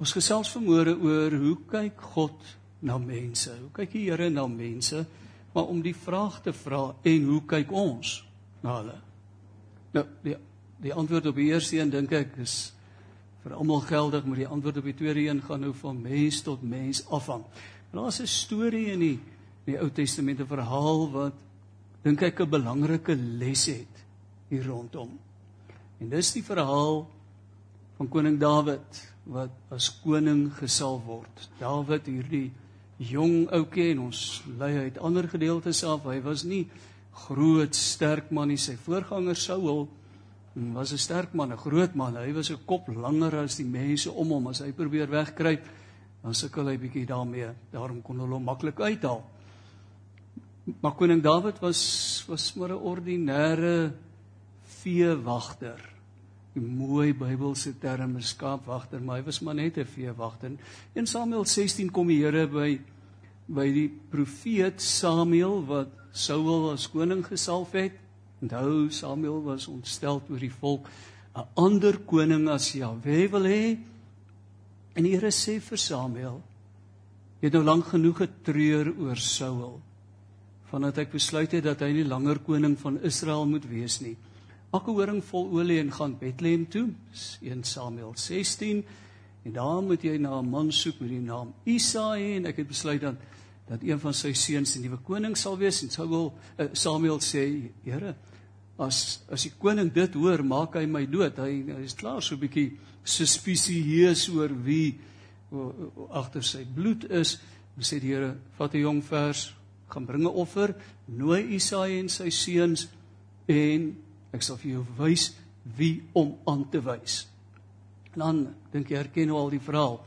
Ons gesels vanmôre oor hoe kyk God na mense? Hoe kyk die Here na mense? Maar om die vraag te vra en hoe kyk ons na hulle? Nou, die die antwoord op die eerste een dink ek is vir almal geldig, maar die antwoord op die tweede een gaan nou van mens tot mens afhang. Daar's 'n storie in die die Ou Testament 'n verhaal wat dink ek 'n belangrike les het hier rondom. En dis die verhaal van koning Dawid wat as koning gesalf word. Dawid hierdie jong ouetjie en ons lei uit ander gedeeltes af. Hy was nie groot sterk man nie. Sy voorganger Saul was 'n sterk man, 'n groot man. Hy was 'n kop langer as die mense om hom. As hy probeer wegkruip, dan sukkel hy bietjie daarmee. Daarom kon hulle hom maklik uithaal. Maar koning Dawid was was maar 'n ordinêre veewagter die mooi Bybelse term is skaapwagter, maar hy was maar net 'n veewagter. In Samuel 16 kom die Here by by die profeet Samuel wat Saul as koning gesalf het. Onthou Samuel was ontstel oor die volk 'n ander koning as Jahwe wil hê. En die Here sê vir Samuel: "Jy het nou lank genoeg getreur oor Saul, vandat ek besluit het dat hy nie langer koning van Israel moet wees nie." Maak 'n horing vol olie en gaan Bethlehem toe. 1 Samuel 16. En daar moet jy na 'n man soek met die naam Isaai en ek het besluit dan dat een van sy seuns die nuwe koning sal wees en Samuel uh, Samuel sê Here as as die koning dit hoor maak hy my dood. Hy, hy is klaar so 'n bietjie suspisieus oor wie agter sy bloed is. En sê die Here vat 'n jong vers gaan bring 'n offer, nooi Isaai en sy seuns en Ek sal vir jou wys wie om aan te wys. Dan dink jy herken nou al die verhaal.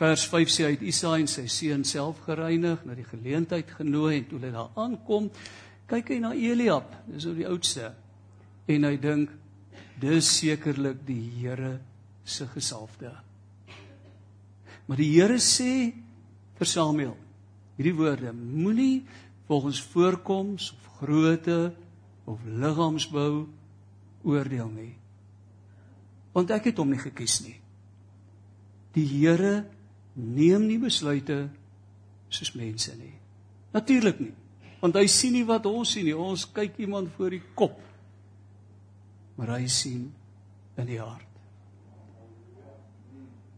Vers 5 sê hy het Isaai en sy seun self gereinig, na die geleentheid genooi en toe hulle daar aankom, kyk hy na Eliab, dis ou die oudste. En hy dink dis sekerlik die Here se gesalfde. Maar die Here sê vir Samuel hierdie woorde: Moenie volgens voorkoms of grootte of liggaamsbou oordeel nie. Want ek het hom nie gekies nie. Die Here neem nie besluite soos mense nie. Natuurlik nie. Want hy sien nie wat ons sien nie. Ons kyk iemand voor die kop. Maar hy sien in die hart.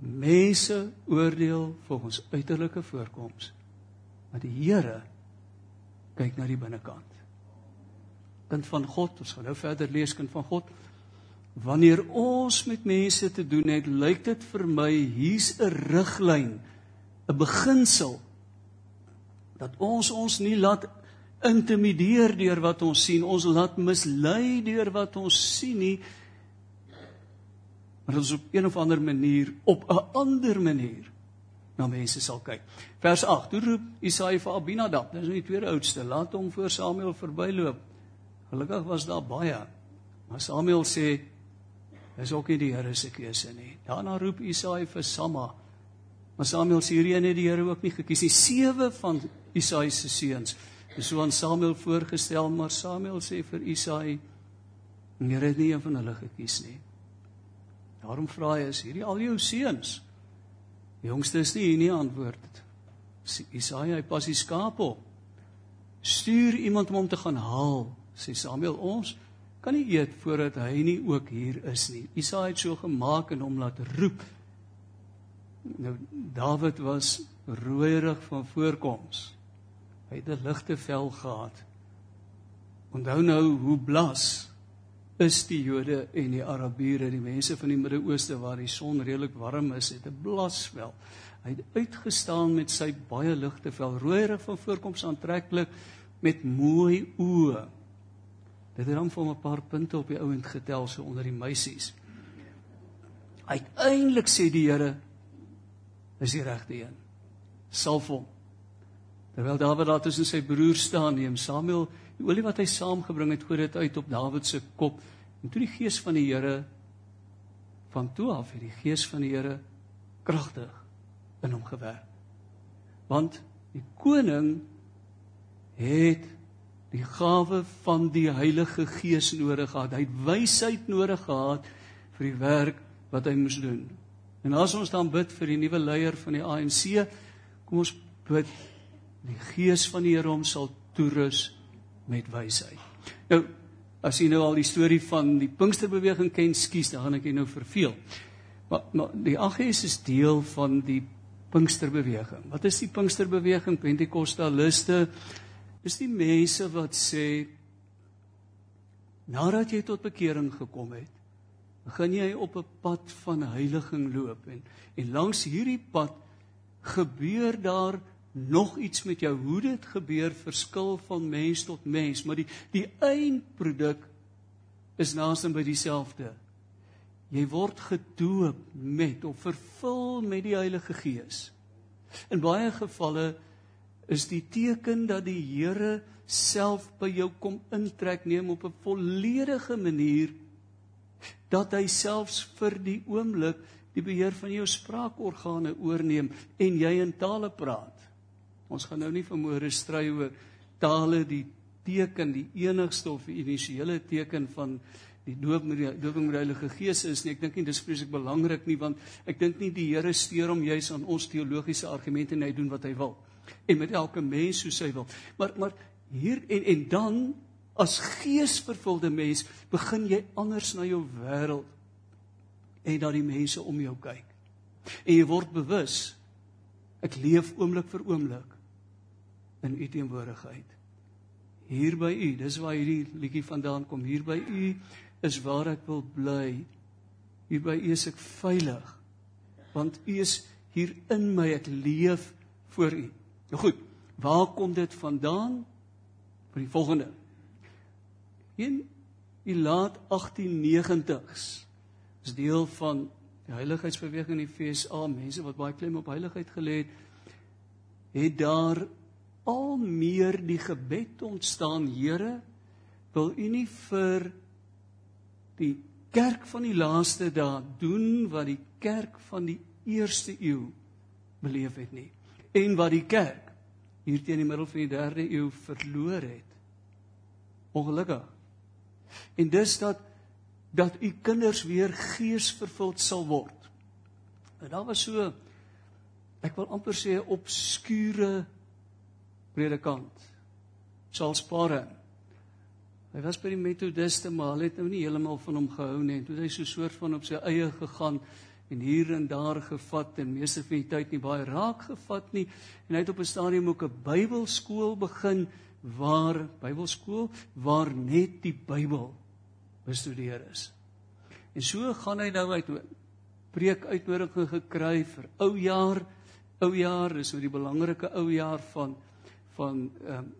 Mense oordeel volgens uiterlike voorkoms. Maar die Here kyk na die binnekant kind van God. Ons gaan nou verder lees kind van God. Wanneer ons met mense te doen het, lyk dit vir my hier's 'n riglyn, 'n beginsel dat ons ons nie laat intimideer deur wat ons sien, ons laat mislei deur wat ons sien nie. Maar ons op een of ander manier op 'n ander manier na mense sal kyk. Vers 8. Toe roep Isaia vir Abinadab, dis nou die tweede oudste, laat hom voor Samuel verbyloop. Gelukkig was daar baie. Maar Samuel sê dis ook nie die Here se keuse nie. Daarna roep Isaai vir Samma. Maar Samuel sê hierdie het die Here ook nie gekies nie. Sewe van Isaai se seuns is so aan Samuel voorgestel, maar Samuel sê vir Isaai die Here het nie een van hulle gekies nie. Daarom vra hy is hierdie al jou seuns? Die jongste is nie hier nie antwoord. Isaai hy pas die skaap op. Stuur iemand om hom te gaan haal sê Samuel ons kan nie eet voordat hy nie ook hier is nie. Isaia het so gemaak en hom laat roep. Nou Dawid was rooierig van voorkoms. Hy het 'n ligte vel gehad. Onthou nou hoe blas is die Jode en die Arabiere, die mense van die Midde-Ooste waar die son redelik warm is, het 'n blas vel. Hy het uitgestaan met sy baie ligte vel, rooierig van voorkoms aantreklik met mooi oë. Het dan vir 'n paar punte op die ouend getel so onder die meisies. Uiteindelik sê die Here is die regte een. Salf hom. Terwyl Dawid daar tussen sy broers staan, neem Samuel die olie wat hy saamgebring het, gooi dit uit op Dawid se kop. En toe die gees van die Here van toe af het die gees van die Here kragtig in hom gewerk. Want die koning het die gawe van die Heilige Gees nodig gehad. Hy het wysheid nodig gehad vir die werk wat hy moes doen. En as ons dan bid vir die nuwe leier van die ANC, kom ons bid die gees van die Here hom sal toerus met wysheid. Nou as jy nou al die storie van die Pinksterbeweging ken, skuis, dan gaan ek jou nou verveel. Maar, maar die AGS is deel van die Pinksterbeweging. Wat is die Pinksterbeweging? Pentekostaliste is die mense wat sê nadat jy tot bekering gekom het, begin jy op 'n pad van heiliging loop en en langs hierdie pad gebeur daar nog iets met jou. Hoe dit gebeur verskil van mens tot mens maar die die eindproduk is naaste by dieselfde jy word gedoop met of vervul met die Heilige Gees. In baie gevalle is die teken dat die Here self by jou kom intrek neem op 'n volledige manier dat hy selfs vir die oomblik die beheer van jou spraakorgane oorneem en jy in tale praat. Ons gaan nou nie vermoere stry oor tale die teken die enigste of die initiële teken van die doop met die dooping met die Heilige Gees is nie. Ek dink nie dis presies belangrik nie want ek dink nie die Here steur hom juis aan ons teologiese argumente en hy doen wat hy wil. En met elke mens soos hy wil. Maar maar hier en en dan as geesvervulde mens begin jy anders na jou wêreld en na die mense om jou kyk. En jy word bewus ek leef oomblik vir oomblik in u teenwoordigheid. Hier by u, dis waar hierdie liedjie vandaan kom. Hier by u is waar ek wil bly. Hier by u is ek veilig. Want u is hier in my, ek leef vir u. Nou goed, waar kom dit vandaan? Vir die volgende. In die laat 1890s is deel van die heiligheidsbeweging in die FSA, mense wat baie klem op heiligheid gelê het, het daar al meer die gebed ontstaan, Here, wil U nie vir die kerk van die laaste dae doen wat die kerk van die eerste eeu beleef het nie en wat die kerk hier teen die middel van die derde eeu verloor het. Ongelukkig En dis dat dat u kinders weer geesvervuld sal word. En daar was so ek wil amper sê obskure predikant. Charles Parham. Hy was by die Methodiste, maar hulle het nou nie heeltemal van hom gehou nie. Toe het hy so 'n soort van op sy eie gegaan en hier en daar gevat en meeste van die tyd nie baie raak gevat nie. En hy het op 'n stadium ook 'n Bybelskool begin waar Bybelskool waar net die Bybel bestudeer is. En so gaan hy nou uit preek uitnodiging gekry vir ou jaar. Ou jaar is so die belangrike ou jaar van van ehm um,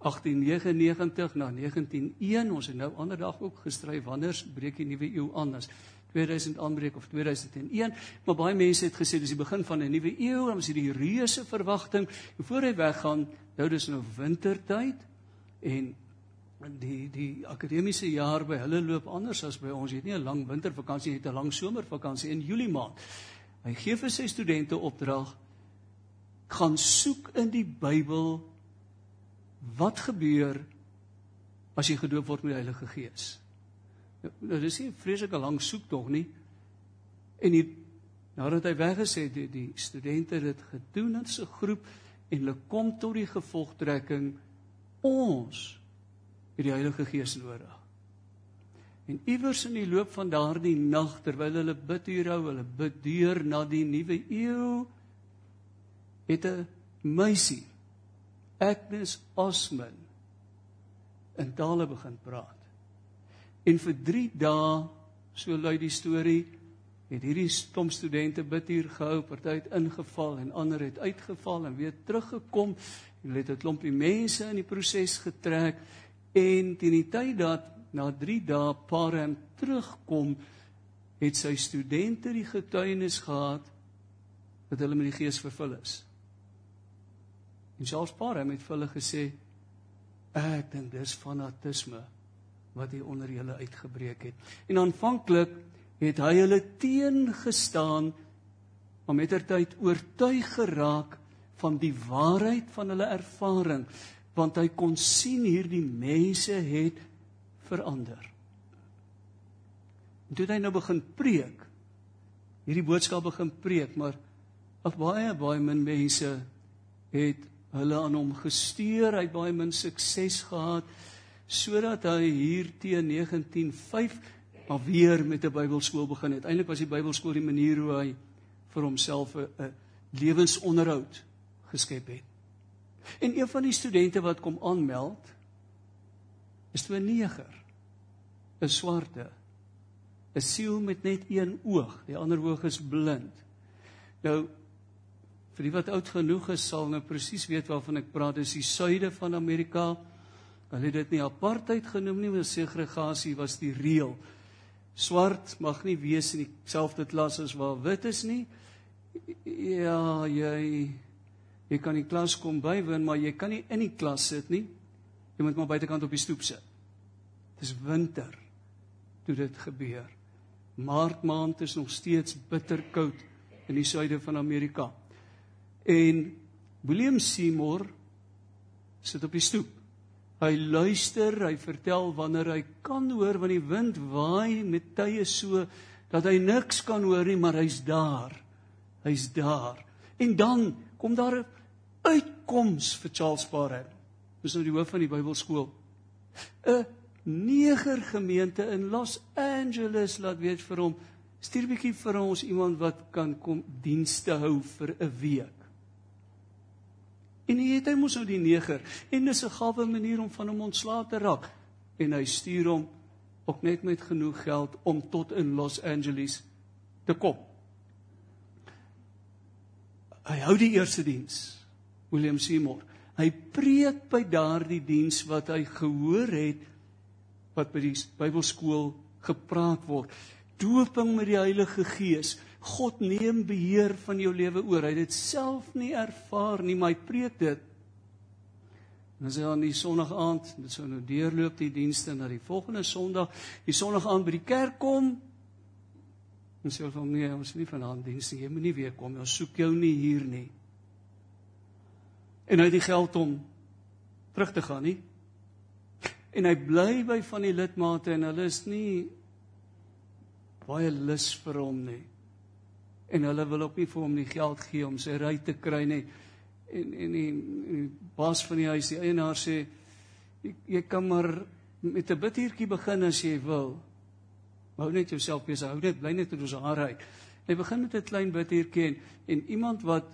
1899 na 1901. Ons het nou ander dag ook gestry wanneer breek die nuwe eeu aan as 2000 aanbreek of 2001. Maar baie mense het gesê dis die begin van 'n nuwe eeu, dan is dit die reuse verwagting. En voor hy weggaan, nou dis nou wintertyd en die die akademiese jaar by hulle loop anders as by ons. Jy het nie 'n lang wintervakansie, jy het 'n lang somervakansie in Julie maand. Hy gee vir sy studente opdrag gaan soek in die Bybel wat gebeur as jy gedoop word met die Heilige Gees. Nou dis nie 'n vreeslike lang soek tog nie. En die nadat hy weggesê het die, die studente dit gedoen in 'n groep en hulle kom tot die gevolgtrekking ons het die Heilige Gees nodig. En iewers in die loop van daardie nag terwyl hulle bid hier hou, hulle bid deur na die nuwe eeu het 'n meisie Agnes Osman in tale begin praat. En vir 3 dae, so lui die storie, het hierdie stom studente bid hier gehou, party het ingeval en ander het uitgeval en weer teruggekom. Hulle het 'n klompie mense in die proses getrek en teen die tyd dat na 3 dae paar hem terugkom, het sy studente die getuienis gehad dat hulle met die Gees vervul is. En selfs paar hem het vir hulle gesê ek dink dis fanatisme wat hier onder julle uitgebreek het. En aanvanklik het hy hulle teengestaan om mettertyd oortuig geraak van die waarheid van hulle ervaring want hy kon sien hierdie mense het verander. En toe hy nou begin preek hierdie boodskap begin preek, maar ag baie baie min mense het hulle aan hom gestuur, hy het baie min sukses gehad sodat hy hier teen 1905 maar weer met 'n Bybelskool begin het. Eintlik was die Bybelskool die manier hoe hy vir homself 'n lewensonderhoud geskep het. En een van die studente wat kom aanmeld is toe 'n neger, 'n swarte, 'n siel met net een oog, die ander oog is blind. Nou vir die wat oud genoeg is sal nou presies weet waarvan ek praat, dis die suide van Amerika. Hulle het dit nie apartheid genoem nie, maar segregasie was die reël. Swart mag nie wees in dieselfde klas as waar wit is nie. Ja, jy jy kan in klas kom bywoon, maar jy kan nie in die klas sit nie. Jy moet maar buitekant op die stoep sit. Dis winter toe dit gebeur. Maart maand is nog steeds bitterkoud in die suide van Amerika. En William Seymour sit op die stoep. Hy luister, hy vertel wanneer hy kan hoor want die wind waai met tye so dat hy niks kan hoor nie, maar hy's daar. Hy's daar. En dan kom daar 'n uitkoms vir Charles Parham. Dis nou die hoof van die Bybelskool. 'n Neger gemeente in Los Angeles laat weet vir hom, stuur bietjie vir ons iemand wat kan kom dienste hou vir 'n week. En hy het hy mos nou die neger en dis 'n gawe manier om van hom ontslae te raak en hy stuur hom ook net met genoeg geld om tot in Los Angeles te kom. Hy hou die eerste diens. William Seymour. Hy preek by daardie diens wat hy gehoor het wat by die Bybelskool gepraat word. Doping met die Heilige Gees. God neem beheer van jou lewe oor. Hy het dit self nie ervaar nie, maar hy preek dit. En as hy aan die Sondag aand, dit sou nou deurloop die dienste na die volgende Sondag, die Sondag aand by die kerk kom, en sê hom nee, ons is nie vanaand diens nie. Jy moet nie weer kom. Ons soek jou nie hier nie en hy het die geld om terug te gaan nie. En hy bly by van die lidmate en hulle is nie baie lus vir hom nie. En hulle wil ook nie vir hom die geld gee om sy ry te kry nie. En en die, die baas van die huis, die eienaar sê jy, jy kan maar met 'n bidhuurtjie begin as jy wil. Hou net jouself besig, hou net bly net in ons hare uit. Hy begin met 'n klein bidhuurtjie en, en iemand wat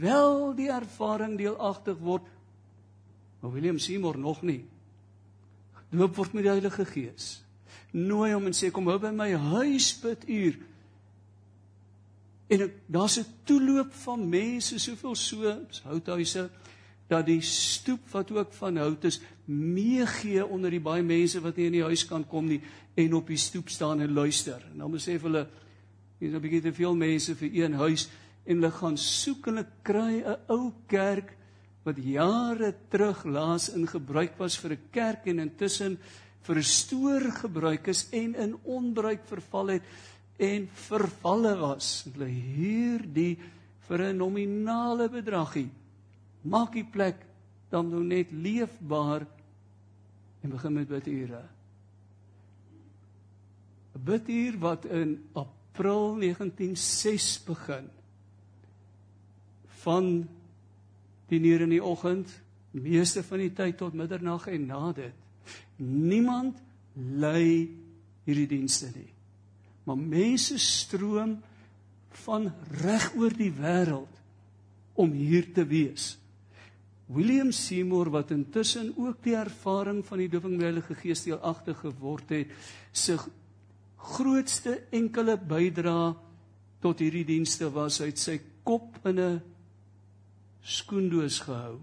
wel die ervaring deelagtig word. Maar William Seymour nog nie. Doop word met die Heilige Gees. Nooi hom en sê kom hou by my huis bid uur. En daar's 'n toeloop van mense, soveel so, houthuise dat die stoep wat ook van hout is meegee onder die baie mense wat nie in die huis kan kom nie en op die stoep staan en luister. En dan besef hulle hier's 'n bietjie te veel mense vir een huis en hulle gaan soek en hulle kry 'n ou kerk wat jare terug laas in gebruik was vir 'n kerk en intussen vir 'n stoor gebruik is en in onbruik verval het en vervalle was. Hulle huur die vir 'n nominale bedragie. Maak die plek dan nou net leefbaar en begin met bidure. 'n Biduur wat in April 1906 begin van die uur in die oggend, meeste van die tyd tot middernag en na dit. Niemand lei hierdie dienste nie. Maar mense stroom van reg oor die wêreld om hier te wees. William Seymour wat intussen ook die ervaring van die doping met die Heilige Gees deelagtig geword het, se grootste enkele bydrae tot hierdie dienste was uit sy kop in 'n skoendoos gehou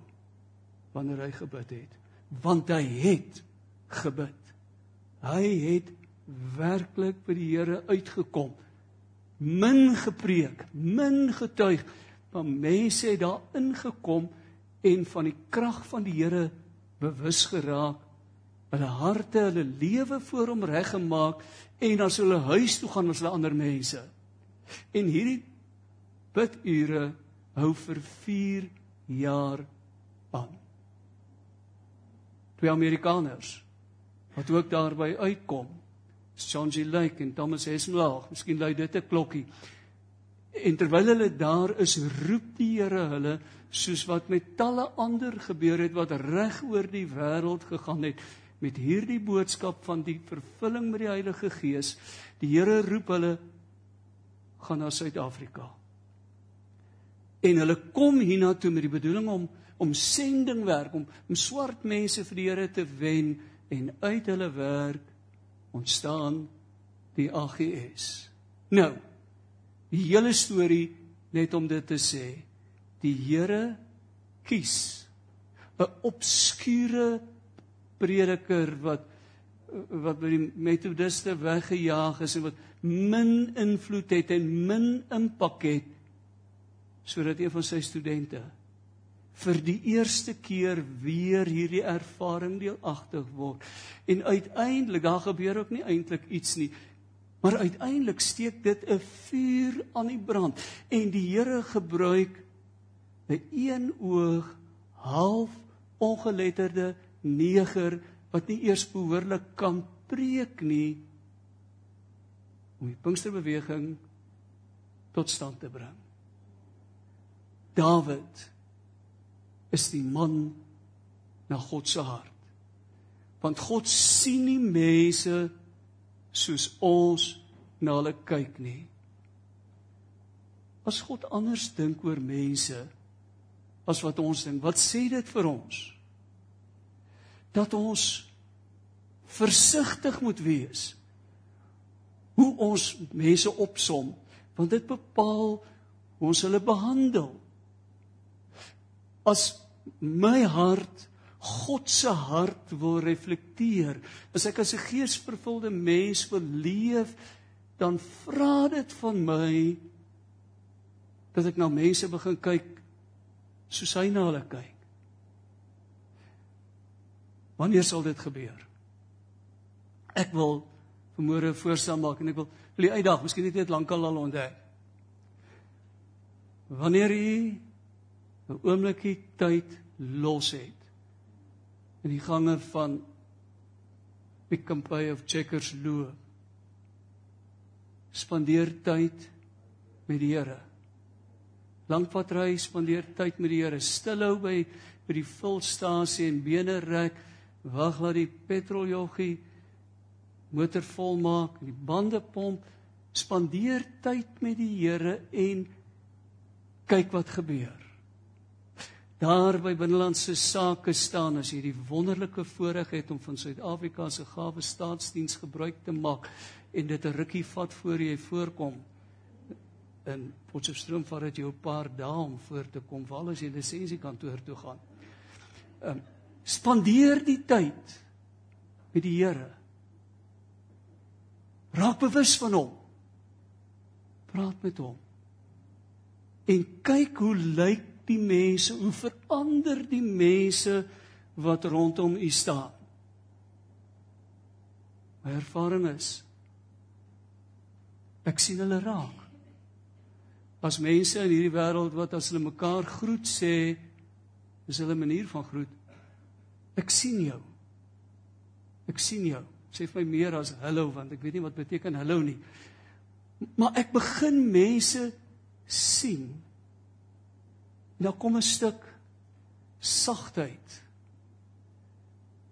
wanneer hy gebid het want hy het gebid hy het werklik by die Here uitgekom min gepreek min getuig maar mense het daar ingekom en van die krag van die Here bewus geraak hulle harte hulle lewe voor hom reggemaak en as hulle huis toe gaan as hulle ander mense en hierdie bidure hou vir 4 jaar aan. Twee Amerikaners wat ook daarby uitkom. G. Lake en Thomas Hesmlaag, miskien lui dit 'n klokkie. En terwyl hulle daar is, roep die Here hulle soos wat met talle ander gebeur het wat reg oor die wêreld gegaan het met hierdie boodskap van die vervulling met die Heilige Gees. Die Here roep hulle gaan na Suid-Afrika. En hulle kom hiernatoe met die bedoeling om om sendingwerk om om swart mense vir die Here te wen en uit hulle werk ontstaan die AGS. Nou, die hele storie net om dit te sê, die Here kies 'n obskure prediker wat wat by die metodiste weggejaag is en wat min invloed het en min impak het sodat een van sy studente vir die eerste keer weer hierdie ervaring deelagtig word. En uiteindelik, daar gebeur ook nie eintlik iets nie, maar uiteindelik steek dit 'n vuur aan die brand en die Here gebruik 'n een oog half ongeletterde neger wat nie eers behoorlik kan preek nie om die Pinksterbeweging tot stand te bring. Dawid is die man na God se hart. Want God sien nie mense soos ons na hulle kyk nie. As God anders dink oor mense as wat ons dink, wat sê dit vir ons? Dat ons versigtig moet wees hoe ons mense opsom, want dit bepaal hoe ons hulle behandel as my hart God se hart wil reflekteer, as ek as 'n geesvervulde mens wil leef, dan vra dit van my dat ek na mense begin kyk soos hy na hulle kyk. Wanneer sal dit gebeur? Ek wil vanmôre voorstel maak en ek wil wil die uitdag, miskien het jy dit lankal al ontdek. Wanneer jy 'n oomblikie tyd los het in die gange van Pick n Pay of Checkers loop spandeer tyd met die Here. Lankpad ry spandeer tyd met die Here. Stilhou by by die vulstasie en bene rek. Wag laat die petroljoggie motor vol maak die bande pomp. Spandeer tyd met die Here en kyk wat gebeur daar by binnelandse sake staan as jy die wonderlike voorreg het om van Suid-Afrika se gawe staatsdiens gebruik te maak en dit 'n rukkie vat voor jy voorkom in Potchefstroom vat dit jou 'n paar dae om voor te kom val as jy lisensiekantoor toe gaan. Ehm um, spandeer die tyd met die Here. Raak bewus van hom. Praat met hom. En kyk hoe lyk die mense, hoe verander die mense wat rondom u staan? My ervaring is ek sien hulle raak. As mense in hierdie wêreld wat as hulle mekaar groet sê, is hulle manier van groet. Ek sien jou. Ek sien jou. Sê vir my meer as hallo want ek weet nie wat beteken hallo nie. Maar ek begin mense sien dan kom 'n stuk sagtheid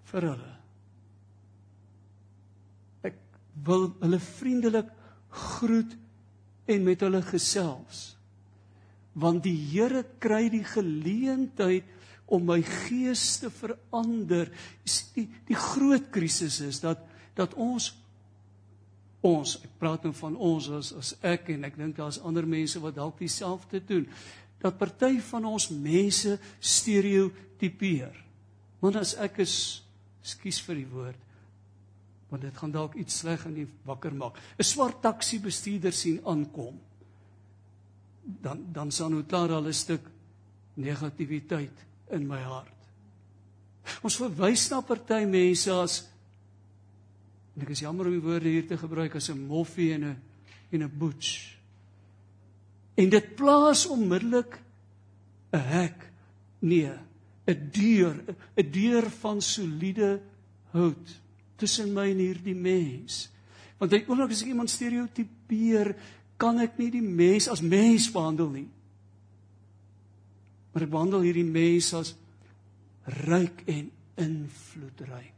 vir hulle. Ek wil hulle vriendelik groet en met hulle gesels. Want die Here kry die geleentheid om my gees te verander. Die die groot krisis is dat dat ons ons ek praat nou van ons as as ek en ek dink daar's ander mense wat dalk dieselfde doen dat party van ons mense stereotipeer. Want as ek is skuis vir die woord, want dit gaan dalk iets sleg in die wakker maak. 'n Swart taxi bestuurder sien aankom. Dan dan sal nou klaar al 'n stuk negativiteit in my hart. Ons verwys na party mense as en ek is jammer om die woorde hier te gebruik as 'n moffie en 'n en 'n butch. En dit plaas onmiddellik 'n hek, nee, 'n deur, 'n deur van soliede hout tussen my en hierdie mens. Want hy oomblik as ek iemand stereotipeer, kan ek nie die mens as mens behandel nie. Maar ek behandel hierdie mens as ryk en invloedryk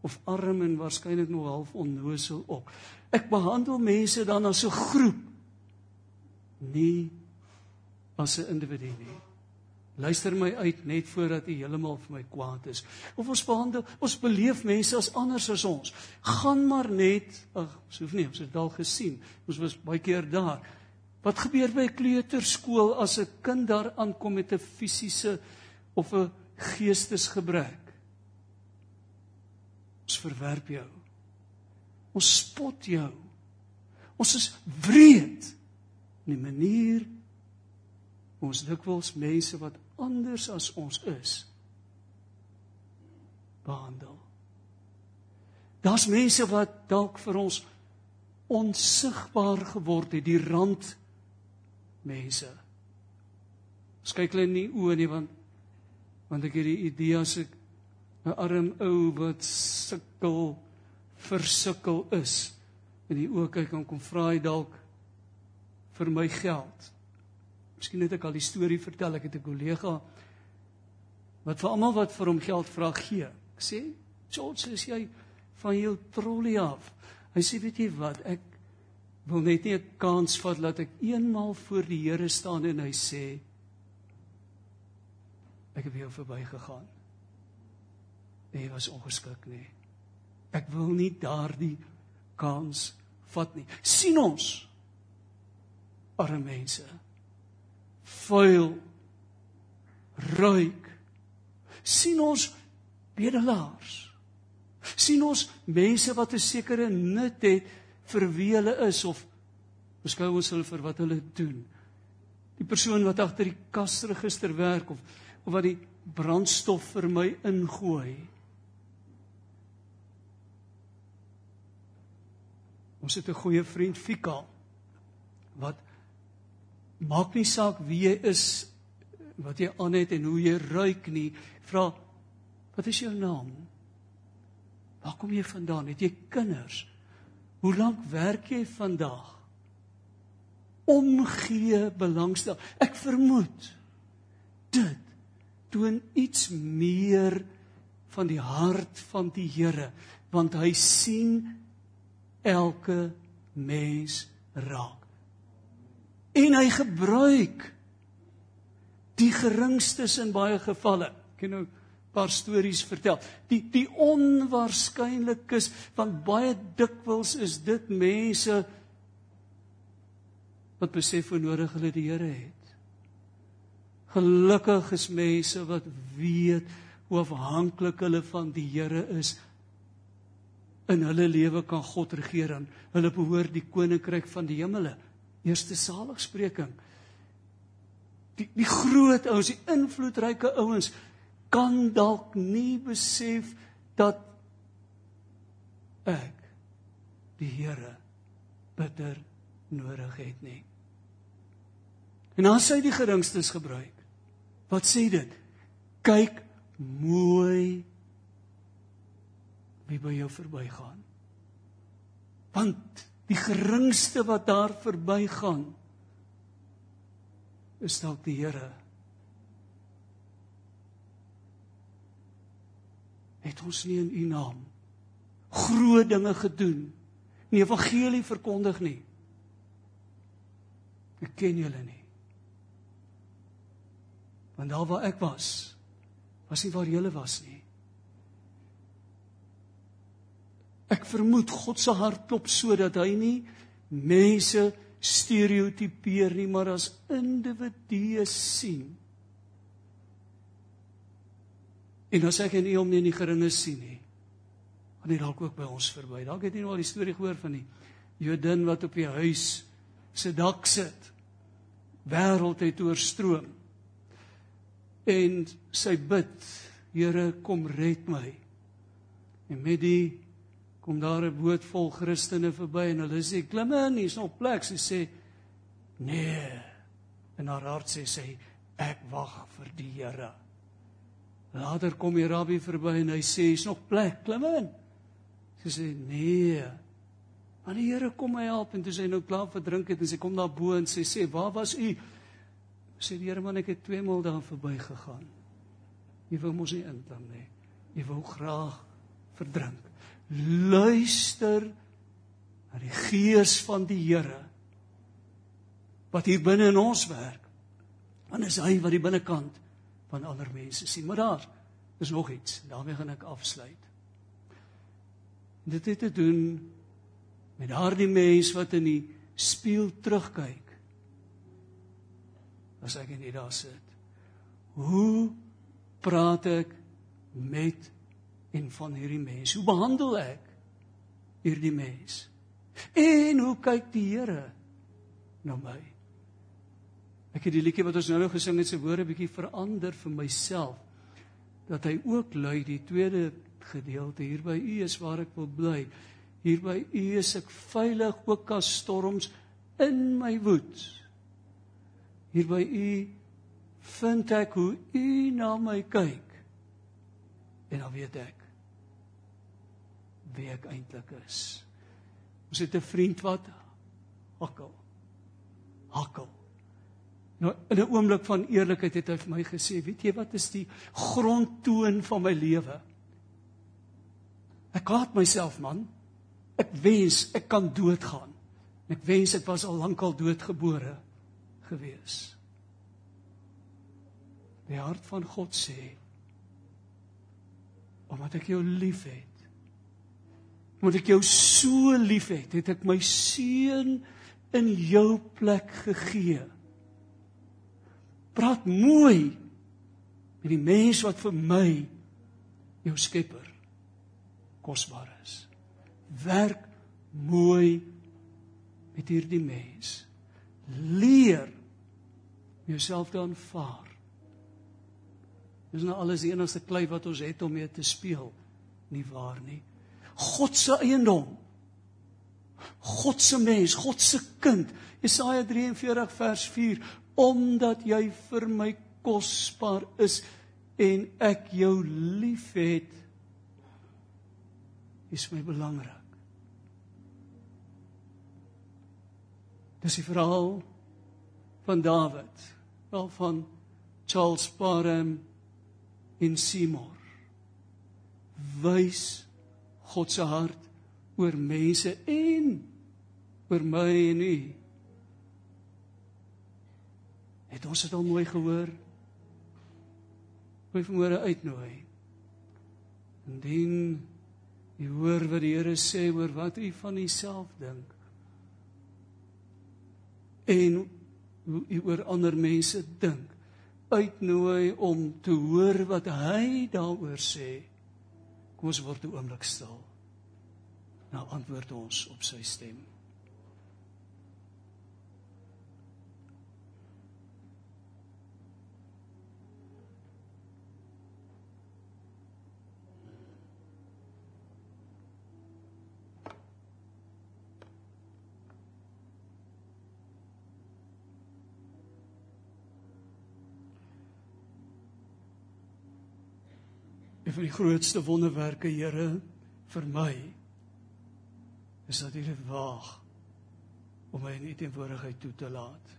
of arm en waarskynlik nog half onnosel ook. Ek behandel mense dan as 'n groep nie as 'n individu nie. Luister my uit net voordat u heeltemal vir my kwaad is. Of ons behandel, ons beleef mense as anders as ons. Gaan maar net, ag, ons hoef nie, ons het dalk gesien. Ons was baie keer daar. Wat gebeur by 'n kleuterskool as 'n kind daar aankom met 'n fisiese of 'n geestesgebrek? Ons verwerp jou. Ons spot jou. Ons is wreed in die manier ons dikwels mense wat anders as ons is behandel. Daar's mense wat dalk vir ons onsigbaar geword het, die rand mense. Ons kyk hulle nie oë nie want want ek het die idee as ek 'n arm ou wat sukkel versukkel is in die oë kyk en kom vra hy dalk vir my geld. Miskien het ek al die storie vertel. Ek het 'n kollega wat vir almal wat vir hom geld vra gee. Ek sê, "George, is jy van jou trolley af?" Hy sê, "Weet jy wat? Ek wil net nie 'n kans vat dat ek eenmaal voor die Here staan en hy sê, ek het jou verbygegaan. Jy was ongeskik nie. Ek wil nie daardie kans vat nie. sien ons arme mense. Vuil ruik. Sien ons bedelaars. Sien ons mense wat 'n sekere nut het vir wie hulle is of beskou ons hulle vir wat hulle doen. Die persoon wat agter die kasregister werk of of wat die brandstof vir my ingooi. Ons het 'n goeie vriend Fika wat maak nie saak wie jy is wat jy aan het en hoe jy ruik nie. Vra wat is jou naam? Waar kom jy vandaan? Het jy kinders? Hoe lank werk jy vandag omgee belangstel. Ek vermoed dit toon iets meer van die hart van die Here want hy sien elke mens raak en hy gebruik die geringstes in baie gevalle. Ek kan nou 'n paar stories vertel. Die die onwaarskynlikes van baie dikwels is dit mense wat besef hoe nodig hulle die Here het. Gelukkig is mense wat weet hoe afhanklik hulle van die Here is. In hulle lewe kan God regeer en hulle behoort die koninkryk van die hemele eerste saligspreking. Die die groot ouens, die invloedryke ouens kan dalk nie besef dat ek die Here bitter nodig het nie. En as hy die geringstes gebruik, wat sê dit? Kyk mooi wie by jou verbygaan. Want die geringste wat daar verbygaan is dalk die Here. Het ons nie in u naam groot dinge gedoen, nie evangelie verkondig nie. Ek ken julle nie. Want daar waar ek was, was nie waar julle was nie. Ek vermoed God se hart klop sodat hy nie mense stereotipeer nie, maar as individue sien. En as ek en u hom nie in die geringe sien nie, gaan hy dalk ook by ons verby. Dalk het jy nou al die storie gehoor van die Jodin wat op die huis se dak sit. Wêreld het oorstroom. En sy bid, Here, kom red my. En met die kom daar 'n boot vol Christene verby en hulle sê klim in, hier's nog plek. Sy sê nee. En haar hart sê sy ek wag vir die Here. Later kom die rabbi verby en hy sê hier's nog plek, klim in. Sy sê nee. Maar die Here kom my help en toe sy nou klaar verdrink het en sy kom daar bo en sy sê, "Waar was u?" Sê die Here, "Man, ek het twee maal daar verbygegaan." Jy wou mos nie inklim nie. Jy wou graag verdrink. Luister na die gees van die Here wat hier binne in ons werk. Want is hy wat die binnekant van ander mense sien. Maar daar is nog iets. daarmee gaan ek afsluit. Dit het te doen met daardie mens wat in die spieël terugkyk. As ek net daar sit. Hoe praat ek met en van hierdie mens? Hoe behandel ek hierdie mens? En hoe kyk die Here na my? Ek het die liedjie wat ons nou nou gesing het se woorde bietjie verander vir myself dat hy ook lui die tweede gedeelte hier by u is waar ek wil bly. Hier by u is ek veilig ook as storms in my woed. Hier by u vind ek hoe u na my kyk. En dan weet ek wie ek eintlik is. Ons het 'n vriend wat hakkel. Hakkel. Nou in 'n oomblik van eerlikheid het hy vir my gesê, weet jy wat is die grondtoon van my lewe? Ek haat myself man. Ek wens ek kan doodgaan. Ek wens ek was al lankal doodgebore gewees. Die hart van God sê omdat ek jou liefhet. Omdat ek jou so liefhet, het ek my seun in jou plek gegee praat mooi met die mens wat vir my jou skepper kosbaar is. Werk mooi met hierdie mens. Leer jouself te aanvaar. Dis nou alles die enigste klei wat ons het om mee te speel, nie waar nie? God se eiendom. God se mens, God se kind. Jesaja 43 vers 4 omdat jy vir my kosbaar is en ek jou liefhet is my belangrik. Dis die verhaal van Dawid, wel van Charles Parham in Seymour. Wys God se hart oor mense en oor my en u. Het ons dit al mooi gehoor? Wil vanmôre uitnooi. Indien u hoor wat die Here sê oor wat u van uself dink. En hoe u oor ander mense dink. Uitnooi om te hoor wat hy daaroor sê. Kom ons word 'n oomblik stil. Nou antwoord ons op sy stem. Van die grootste wonderwerke, Here, vir my is dat U dit waag om my in U teenwoordigheid toe te laat.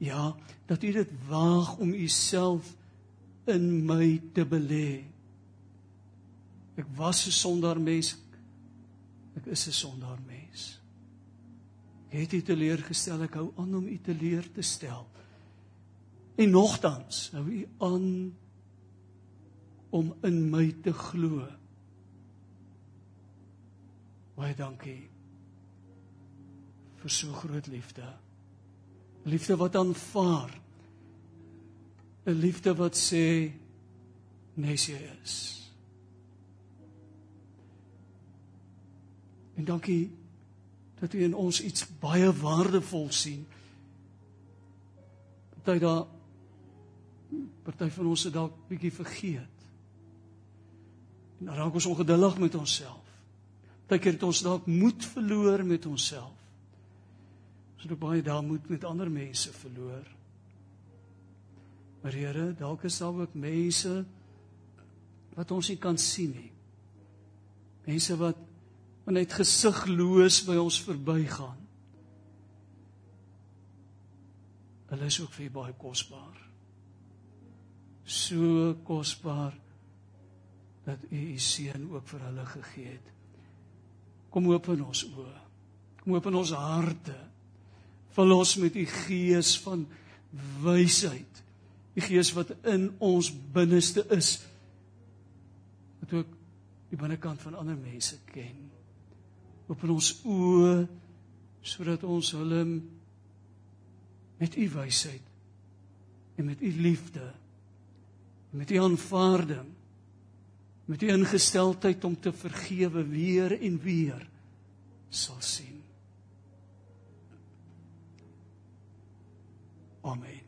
Ja, dat U dit waag om U self in my te belê. Ek was 'n sondaar mens. Ek is 'n sondaar mens. Ek het U teleurgestel, ek hou aan om U teleur te stel. En nogtans, hou U aan om in my te glo. Baie dankie vir so groot liefde. Liefde wat aanvaar. 'n Liefde wat sê nes jy is. En dankie dat u in ons iets baie waardevol sien. Party daar party van ons het dalk bietjie vergeet. En dan raak ons ongeduldig met onsself. Partykeer het ons dalk moed verloor met onsself. Ons het baie daar moed met ander mense verloor. Maar Here, dalk is daar ook mense wat ons nie kan sien nie. Mense wat net gesigloos by ons verbygaan. Hulle is ook vir baie kosbaar. So kosbaar dat U U seun ook vir hulle gegee het. Kom open ons oë. Kom open ons harte. Vul ons met U gees van wysheid. Die gees wat in ons binneste is. Wat ook die binnekant van ander mense ken. Open ons oë sodat ons hulle met U wysheid en met U liefde en met U aanvaarding met U ingesteldheid om te vergewe weer en weer sal sien. Amen.